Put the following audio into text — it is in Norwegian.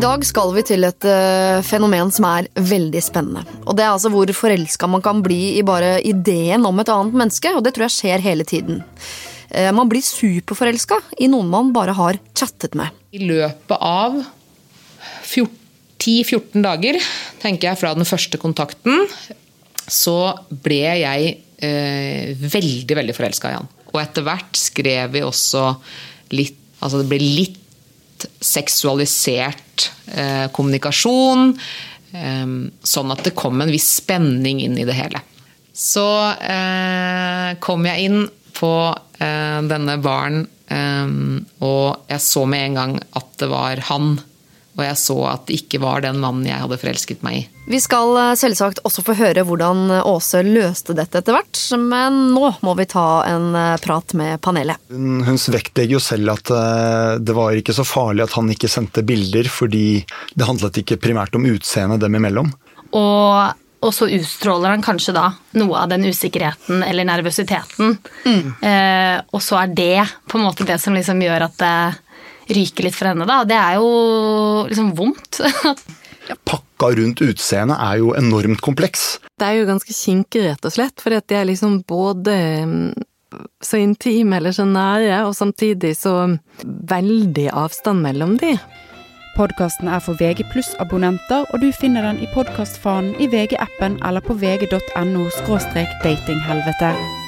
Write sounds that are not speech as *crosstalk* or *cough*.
dag skal vi til et uh, fenomen som er veldig spennende. Og Det er altså hvor forelska man kan bli i bare ideen om et annet menneske, og det tror jeg skjer hele tiden. Uh, man blir superforelska i noen man bare har chattet med. I løpet av 10-14 dager, tenker jeg, fra den første kontakten, så ble jeg uh, veldig, veldig forelska i han. Og etter hvert skrev vi også litt Altså det ble litt seksualisert eh, kommunikasjon. Eh, sånn at det kom en viss spenning inn i det hele. Så eh, kom jeg inn på eh, denne baren, eh, og jeg så med en gang at det var han og jeg så at det ikke var den mannen jeg hadde forelsket meg i. Vi skal eh, selvsagt også få høre hvordan Åse løste dette etter hvert, men nå må vi ta en eh, prat med panelet. Hun, hun vektlegger jo selv at eh, det var ikke så farlig at han ikke sendte bilder, fordi det handlet ikke primært om utseendet dem imellom. Og og så utstråler han kanskje da noe av den usikkerheten eller nervøsiteten. Mm. Eh, og så er det på en måte det som liksom gjør at det ryker litt for henne, da. Det er jo liksom vondt. *laughs* Pakka rundt utseendet er jo enormt kompleks. Det er jo ganske kinkig, rett og slett, fordi at de er liksom både mm, så intime eller så nære, og samtidig så veldig avstand mellom de. Podkasten er for VG abonnenter og du finner den i podkastfanen i VG-appen eller på vg.no datinghelvete.